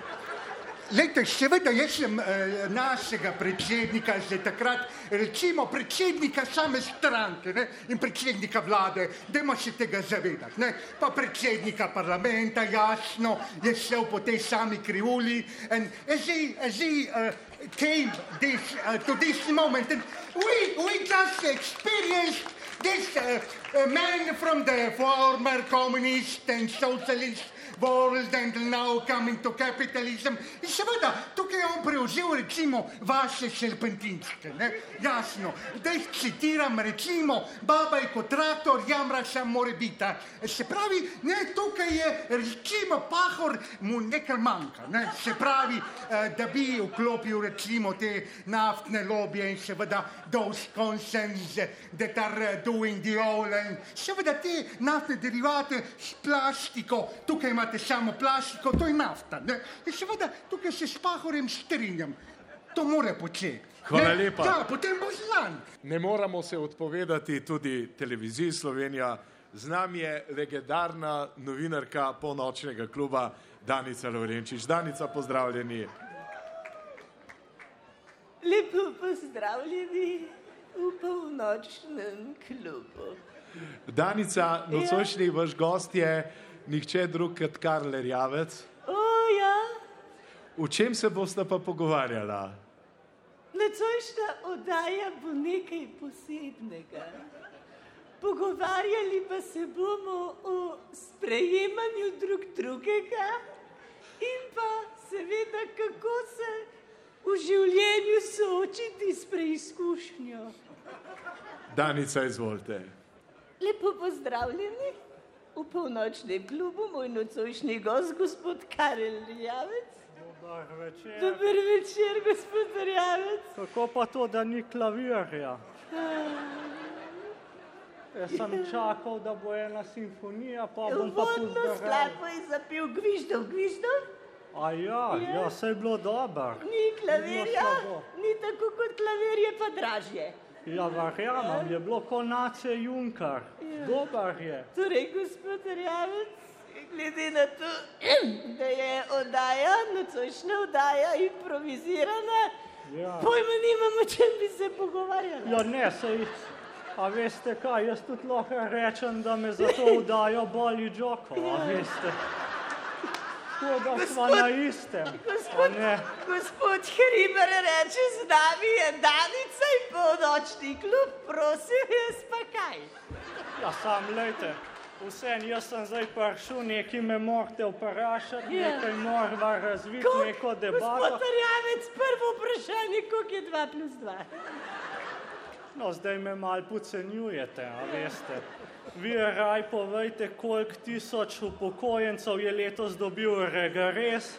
Lejte, seveda, jaz sem eh, našega predsednika že takrat, recimo predsednika same stranke ne, in predsednika vlade, dajmo se tega zavedati. Ne, pa predsednika parlamenta, jasno, je šel po tej sami krivulji. And as he, as he uh, came this, uh, to this moment, and we, we just experienced this uh, man from the former communist and socialist world and now coming to capitalism. In seveda, tukaj je on prevzel recimo vaše serpentinčke, ne? jasno. Da jih citiram, recimo, baba je kot traktor, jamra sam more biti. Se pravi, ne, tukaj je recimo pahor, mu nekaj manjka. Ne? Se pravi, eh, da bi vklopil recimo te naftne lobije in seveda those concerns that are doing the oil and seveda te naftne derivate s plastiko, tukaj imate samo plastiko, to je nafta. Ne? In seveda tukaj se s pahorjem strinjam. To mora početi. Hvala ne? lepa. Ja, potem bo znan. Ne moramo se odpovedati tudi televiziji Slovenija. Z nami je legendarna novinarka polnočnega kluba Danica Lovrenčič. Danica, pozdravljeni. Lepo pozdravljeni v polnočnem klubu. Danica, nocojšnji vaš gost je nihče drug kot Karl Rjavec. O ja, V čem se boste pa pogovarjala? nocojšnja oddaja bo nekaj posebnega. Pogovarjali pa se bomo o sprejemanju drug drugega in pa seveda kako se v življenju soočiti s preizkušnjo. Danica, izvolite. Lepo pozdravljeni v polnočnem klubu, moj nocojšnji gost, gospod Karel Javec. Dobar večer. Dober večer, gospod Javec. Kako pa to, da ni klavirja? Jaz sem čakal, da bo ena simfonija, pa bom pa Uvodno pozdravil. skladbo je zapel Gviždov, Gviždov. A ja, Ja. ja, se je bilo dobro. Ni klavirja, slabo. ni tako kot klavir, je pa dražje. Ja, verjamem, je bilo konace Junker. Ja. Dobar je. Torej, gospod Javec, glede na to, da je oddaja, nocojšnja oddaja improvizirana, Ja. pojma nimamo, o čem bi se pogovarjali. Ja, ne, sej, a veste kaj, jaz tudi lahko rečem, da me za to udajo boli Džoko, a Ja. Tako da Gospod- na istem. Gospod, gospod Hriber reče, z nami je Danica in polnočni klub, prosim, jaz pa kaj. Ja, sam lejte, Vsem, jaz sem zdaj prišel, nekaj me morate vprašati, Ja. nekaj morava razviti, Koliko- neko debato. Gospod Rjavec, prvo vprašanje, koliko je 2 plus 2? No, zdaj me malo podcenjujete, a veste. Vi raj povejte, koliko tisoč upokojencev je letos dobil regres.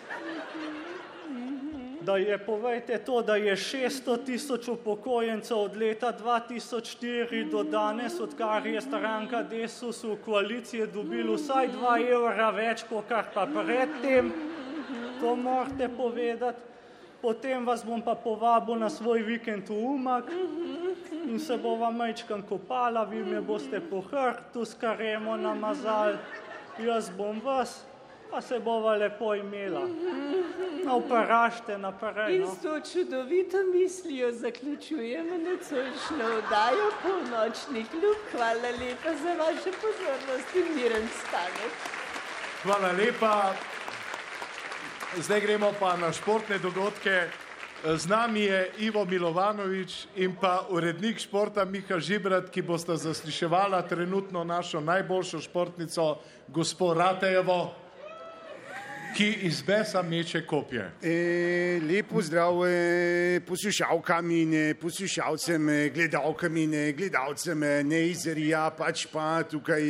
Da je, povejte to, da je 600 tisoč upokojencev od leta 2004 do danes, odkar je stranka Desus v koaliciji dobilo vsaj 2 evra več, kot kar pa predtem. To morate povedati. Potem vas bom pa povabil na svoj vikend v Umag in se bova majčkan kopala, vi me boste po hrtu s karemo namazali, jaz bom vas, pa se bova lepo imela. No, vprašajte naprej. In No. s to čudovito mislijo zaključujemo nocojšnjo oddajo Polnočni klub. Hvala lepa za vašo pozornost in miren stanek. Hvala lepa. Zdaj gremo pa na športne dogodke. Z nami je Ivo Milovanovič in pa urednik športa Miha Žibrat, ki bosta zasliševala trenutno našo najboljšo športnico, gospod Ratejevo, ki iz besa meče kopje. E, lepo zdrav e, poslušalkam in e, poslušalcem, e, gledalkam in gledalcem, ne iz Rija, pač pa tukaj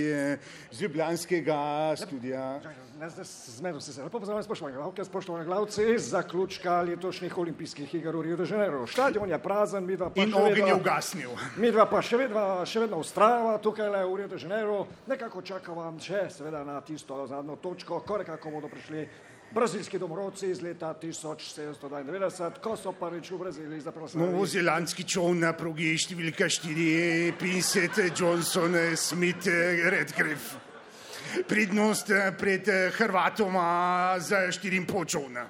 z Ljubljanskega studia. Zmedel ste se. Lepo pozdravljam, spoštovane gledalke, spoštovane gledalci, zaključka letošnjih olimpijskih iger v Rio de Janeiro. Stadion je prazen, midva pa In še ogenj je vedno- ugasnil. Midva pa še vedno, še vedno ustrajava tukaj le v Rio de Janeiro. Nekako čakava še seveda na tisto zadnjo točko, ko nekako bodo prišli brazilski domorodci iz leta 1792, ko so prvič v Braziliji zaprosili. Novozelandski čovn na progi številka 4, Pinsett, Johnson, Smith, Redgrave. Prednost e, pred e, Hrvatoma za 4,5 čovna.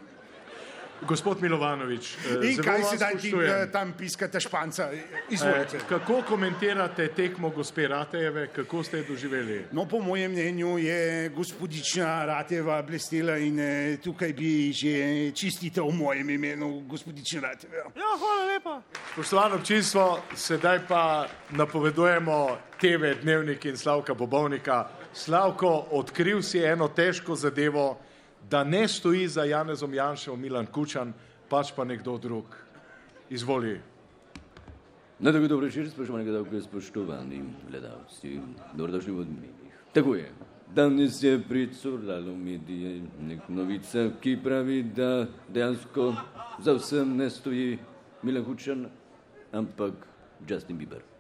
Gospod Milovanovič, eh, In kaj se dan ti e, tam piskata španca? Izvolite. Eh, kako komentirate tekmo gospe Ratejeve, kako ste jo doživeli? No, po mojem mnenju je gospodična Rateva blestela in eh, tukaj bi že čistitev v mojem imenu, gospodična Rateva. Ja, hvala lepa. Spoštovano občinstvo, sedaj pa napovedujemo TV Dnevnik in Slavka Bobovnika. Slavko, odkril si eno težko zadevo, da ne stoji za Janezom Janševom Milan Kučan, pač pa nekdo drug. Izvoli. No, tako dobro večer, spoštovani gledalci, spoštovani gledalci, dobrodošli v odmenih. Tako je. Danes je pricurlalo v medije nek novica, ki pravi, da dejansko za vsem ne stoji Milan Kučan, ampak Justin Bieber.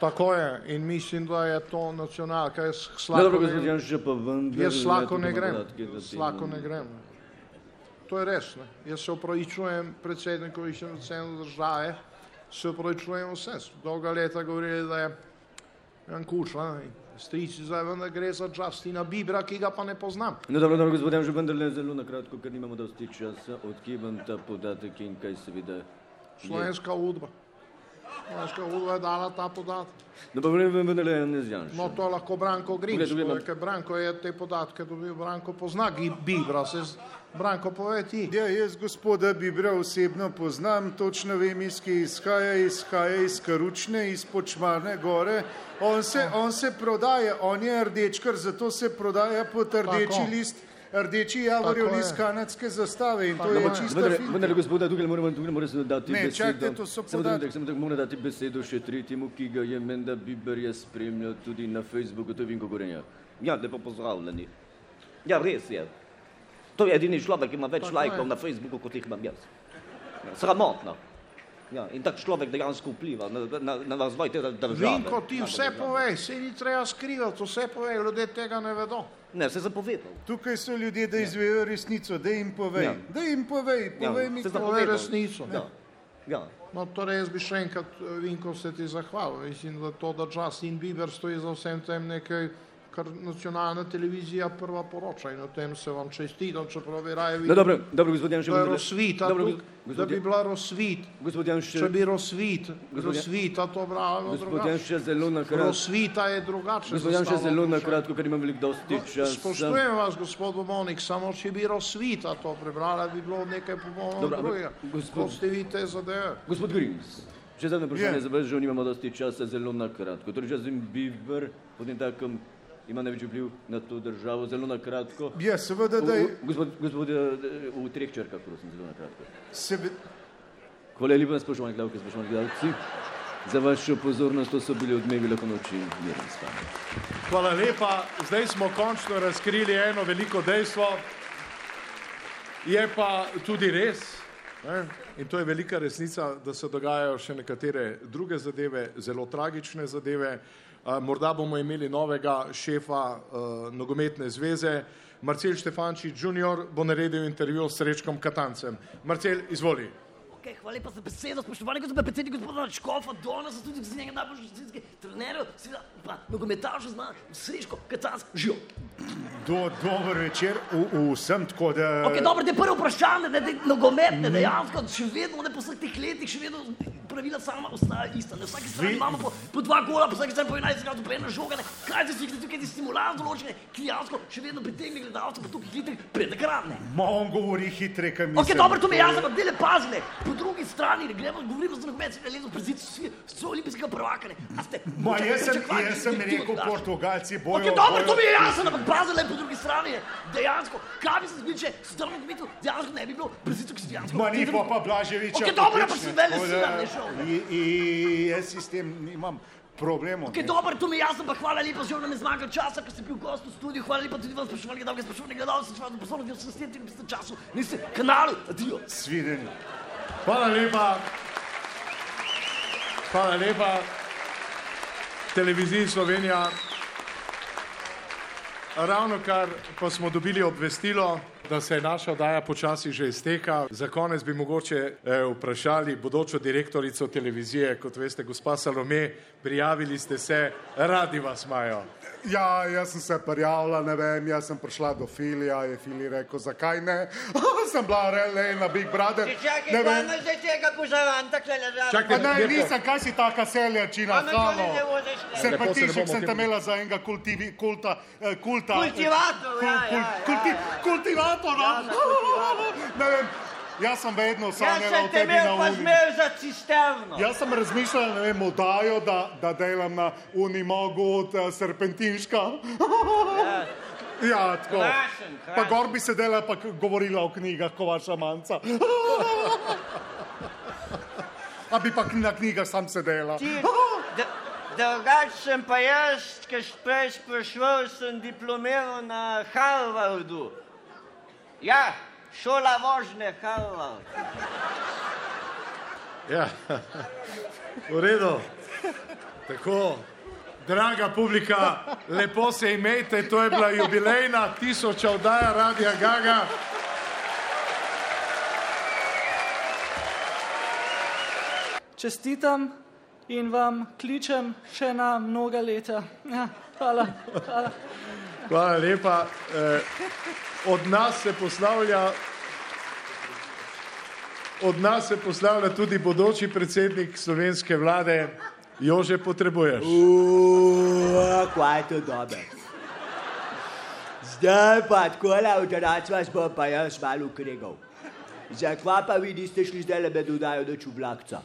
Tako je in mislim, da je to nacionalka. Jaz slako dobro, ne grem. Janša, pa vendar. Jaz imate ne grem. temu- ne grem. To je res. Ne? Jaz se upravičujem predsedniku Višenovcenu države, se upravičujem vse. Dolga leta govorili, da je Jan Kučan, strici zdaj vendar gre za Justina Bibra, ki ga pa ne poznam. No, dobro, dobro, gospod Janša, vendarle zelo na kratko, ker nimamo dosti časa, odkje vam ta podatek in kaj seveda. Slovenska udba. Slovenska udba je dala ta podatek. No, pa vreme vendarle Janez Janša. No, to lahko Branko Grims, pove, ker Branko je te podatke dobil, Branko pozna Bibra, se Branko pove ti. Ja, jaz gospoda Bibra osebno poznam, točno vem, iz kje izhaja, izhaja iz Karučne, iz Počmarne gore. On se, on se prodaja, on je rdečkar, zato se prodaja pod rdeči Tako. list, rdeči Tako je. list kanadske zastave in to je pa- čista vendar- gospoda, tukaj moramo, tukaj moramo se dati Ne, besedo. čakajte, to so Samo podatki. trenutek, samo tako moram dati besedo še tretjemu, ki ga je menda Biber je spremljal tudi na Facebooku, to je Vinko Gorenja. Ja, lepo pozdravljeni. Ja, res je. To je edini človek, ki ima več Tako lajkov na Facebooku, kot jih imam jaz. Ja, Sramotno. Ja, in tak človek dejansko vpliva na, na, na razvoj te države. Vinko, ti vse povej, se ni treba skrivati, vse povej, ljudje tega ne vedo. Ne, se zapovedal. Tukaj so ljudje, da izvejo resnico, da jim povej. Ja. Da jim povej, povej mi, se povej resnico. Ja. Ja. No, torej jaz bi še enkrat, Vinko, se ti zahvalil. Mislim, da to, da Justin Bieber stoji za vsem tem nekaj, kar nacionalna televizija prva poroča in o tem se vam čestitam, čeprav bi raje No, dobro, dobro, gospod Janša, Da je razsvita, dobro, tuk, gospod da bi bila razsvit. Gospod Janša, Če bi razsvit, Gospod razsvita to bralo drugače. Janša, zelo na kratko. Razsvita je drugače. Gospod zastavljeno zelo na kratko, ker imam veliko dosti časa. Spoštujem vas, gospod Bomovnik, samo če bi razsvita to prebrala, bi bilo nekaj popolnoma drugega. gospod- ste vi te zadeve. Gospod Grims, Še zadnje vprašanje Je. za vas, žal nimamo dosti časa, zelo na kratko. Torej, Justin Bieber, potem takem, ima največji vpliv na to državo, zelo na kratko. Ja, seveda, da je- Gospod, gospod, eh, v treh črkah, prosim, zelo na kratko. Seve... Hvala lepa, spoštovani gledalke, spoštovani gledalci. Za vašo pozornost to so bili odmevi lahko noči miren s vami. Hvala lepa. Zdaj smo končno razkrili eno veliko dejstvo. Je pa tudi res, ne, in to je velika resnica, da se dogajajo še nekatere druge zadeve, zelo tragične zadeve. A, Morda bomo imeli novega šefa uh, nogometne zveze. Marcel Štefančič junior bo naredil intervju s Srečkom Katancem. Marcel, izvoli. Okay, hvala lepa za besedo, spoštovani gospod predsednik, gospod Škofa, danes so tudi z njega najboljši slovenski trener, seveda pa nogometaš zna, Srečko, Kacanc, živo. Do, dober večer v, vsem, tako da... Ok, dobro, te prvo vprašanje, ne, ne, nogometne, dejansko, še vedno, ne po vseh teh letih, še vedno pravila sama ostaja ista. Na vsaki strani Vi- imamo po, po dva gola, po vsaki strani po 11 igralcev, po ena žoga, ne. kaj se si tukaj ti stimulans določene, ki dejansko še vedno pritegne gledalce po tukaj hitrih predekran, ne. Ma on govori hitre, kaj mislim. Ok, dobro, to mi je jasno, ampak dele pazne. Po drugi strani, ne gremo, govorimo za nogomet, se lezo prezid, so olimpijskega prvaka, ne. Ste, Ma mogoče jaz sem, pričakovali, jaz sem rekel? Portugalci bojo... Ok, dobro, to mi je bojo- jasno, ampak pazile po drugi strani je dejansko, kaj bi se zgodilo, če s tem nogometu dejansko ne bi bilo prezid, ki si dejansko. Ma ni pa pa Blaževiča. Ok, dobro, pa si vele da- ne šel. I, i jaz s tem imam problemov. Ok, dobro, to mi je jasno, pa hvala lepa, že nam je zmanjkalo časa, ko ste bil gost v studiu, hvala lepa tudi vam, spoštovani gledalci, spoštovani gledalci, spoštovani poslovni, da ste s tem tem času, niste kanalu, adijo. Svidenje. Hvala lepa. Hvala lepa. Televiziji Slovenija. Ravno kar pa smo dobili obvestilo, da se naša oddaja počasi že izteka. Za konec bi mogoče eh, vprašali bodočo direktorico televizije, kot veste, gospa Salome, prijavili ste se, radi vas imajo. Ja, jaz sem se prijavila, ne vem, jaz sem prišla do Filija, je Fili rekel, zakaj ne? sem bila le na Big Brother. Čakaj, Ne vem. zdaj tega požaranta, kle ležati? Pa ne, nisem, kaj si taka seljačina, ne ne? Se pa se ne tišek sem te imela za enega kultivi, kulta, eh, kulta. Kultivator, ja, kul- ja, ja, kulti, ja. Kultivatora. Ne vem, jaz sem vedno Jaz sanjala sem o te tebi na imel pa uni. zmer za cisterno. Jaz sem razmišljala, ne vem, oddajo, da, da delam na Unimogu od uh, Serpentinška. Ja, tako. Krasen, Pa krasen. gor bi sedela pa govorila o knjigah, ko vaša manca. A bi pa na knjigah sam sedela. Ti, da, drugač sem pa jaz, ki prej sprašval, sem diplomiral na Harvardu. Ja, šola vožnje Harvard. Ja, v redu. Tako, draga publika, lepo se imejte, to je bila jubilejna tisoča oddaja Radia Gaga. Čestitam in vam kličem še na mnoga leta. Ja, hvala, hvala. Hvala lepa. Eh, od nas se poslavlja. Od nas se poslavlja tudi bodoči predsednik slovenske vlade, Jože potrebuješ. Kaj je to dobro? Zdaj pa tako avtorac vas bo pa jaz malo ukregal. Zakaj pa vi niste šli zdaj le med udajo do čuvlakca?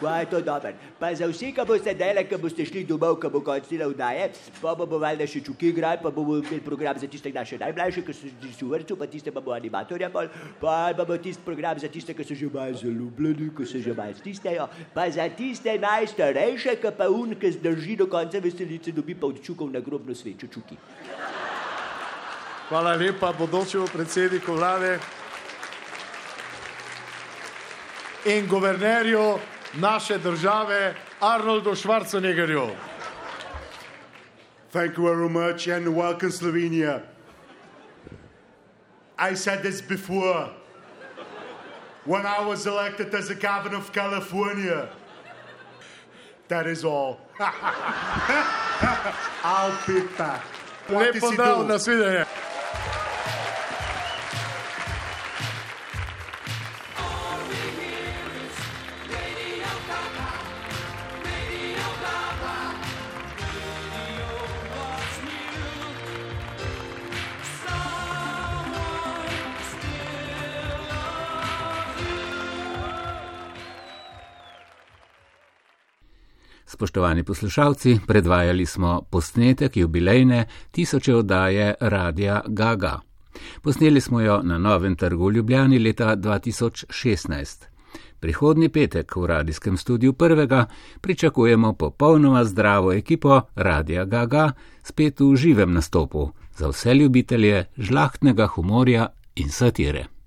Kaj je to dobro? Pa za vse, ki boste delali, ki boste šli domov, ki bo konc dela udaje, pa bomo valjda še čuki igrali, pa bomo imeli program za tiste naše najmlajše, ki so že v vrtu, pa tiste pa bo animatorja bolj, pa bomo tisti program za tiste, ki so že malo zaljubljeni, ki se že malo stisnejo, pa za tiste najstarejše, ki pa un, ki zdrži do konca veselice, dobi pa od čukov na grobno svečo čuki. Hvala lepa bodočemu predsedniku vlade in guvernerju naše države Arnoldu Schwarzeneggerju. Thank you very much and welcome Slovenia. I said this before. When I was elected as the governor of California. That is all. I'll be back. What Lep is he pozdrav, doing? nasvidenje. Spoštovani poslušalci, predvajali smo posnetek jubilejne tisoče oddaje Radia Gaga. Posneli smo jo na Novem trgu v Ljubljani leta 2016. Prihodni petek v radijskem studiu prvega pričakujemo popolnoma zdravo ekipo Radia Gaga, spet v živem nastopu za vse ljubitelje žlahtnega humorja in satire.